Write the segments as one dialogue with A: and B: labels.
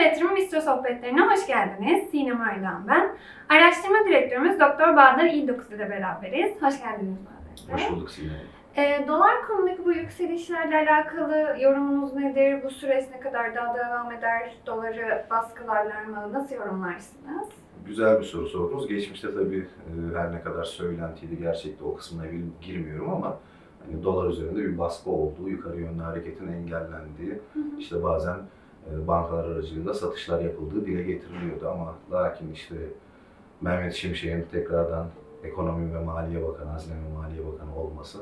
A: ve Yatırım Bistro Sohbetlerine hoş geldiniz. Sinem Ardan ben. Araştırma Direktörümüz Doktor Bahadır İl9 ile beraberiz. Hoş geldiniz Bahadır.
B: Hoş bulduk Sinem.
A: Ee, dolar konudaki bu yükselişlerle alakalı yorumunuz nedir? Bu süreç ne kadar daha devam eder? Doları baskılarlar mı? Nasıl yorumlarsınız?
B: Güzel bir soru sordunuz. Geçmişte tabii e, her ne kadar söylentiydi gerçekte o kısmına girmiyorum ama hani dolar üzerinde bir baskı olduğu, yukarı yönlü hareketin engellendiği, işte bazen e, bankalar aracılığıyla satışlar yapıldığı dile getiriliyordu ama lakin işte Mehmet Şimşek'in tekrardan Ekonomi ve Maliye Bakanı, Hazine ve Maliye Bakanı olması,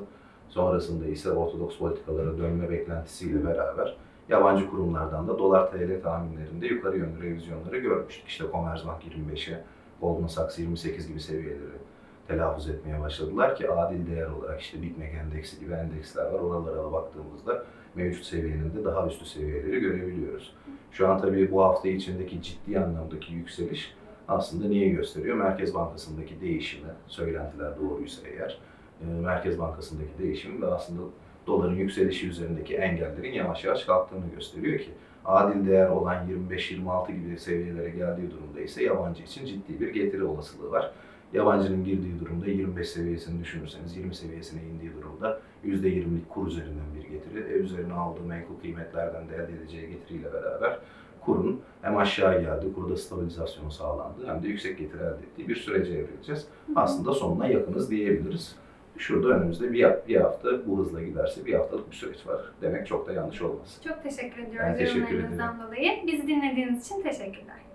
B: sonrasında ise ortodoks politikalara dönme beklentisiyle beraber yabancı kurumlardan da dolar TL tahminlerinde yukarı yönlü revizyonları görmüştük. İşte Commerzbank 25'e, Goldman Sachs 28 gibi seviyeleri telaffuz etmeye başladılar ki adil değer olarak işte Bitmek endeksi gibi endeksler var. Oralara baktığımızda mevcut seviyenin de daha üstü seviyeleri görebiliyoruz. Şu an tabii bu hafta içindeki ciddi anlamdaki yükseliş aslında niye gösteriyor? Merkez Bankası'ndaki değişimi, söylentiler doğruysa eğer, e, Merkez Bankası'ndaki değişim ve aslında doların yükselişi üzerindeki engellerin yavaş yavaş kalktığını gösteriyor ki adil değer olan 25-26 gibi seviyelere geldiği durumda ise yabancı için ciddi bir getiri olasılığı var. Yabancının girdiği durumda 25 seviyesini düşünürseniz 20 seviyesine indiği durumda %20'lik kur üzerinden bir getiri, e, üzerine aldığı menkul kıymetlerden de elde edeceği getiriyle beraber kurun hem aşağı geldi, kurda stabilizasyon sağlandı hem de yüksek getiri elde ettiği bir sürece evrileceğiz. Aslında sonuna yakınız diyebiliriz. Şurada önümüzde bir, bir hafta bu hızla giderse bir haftalık bir süreç var. Demek çok da yanlış olmaz.
A: Çok teşekkür ediyoruz
B: Ben teşekkür
A: yorumlarınızdan dolayı. Bizi dinlediğiniz için teşekkürler.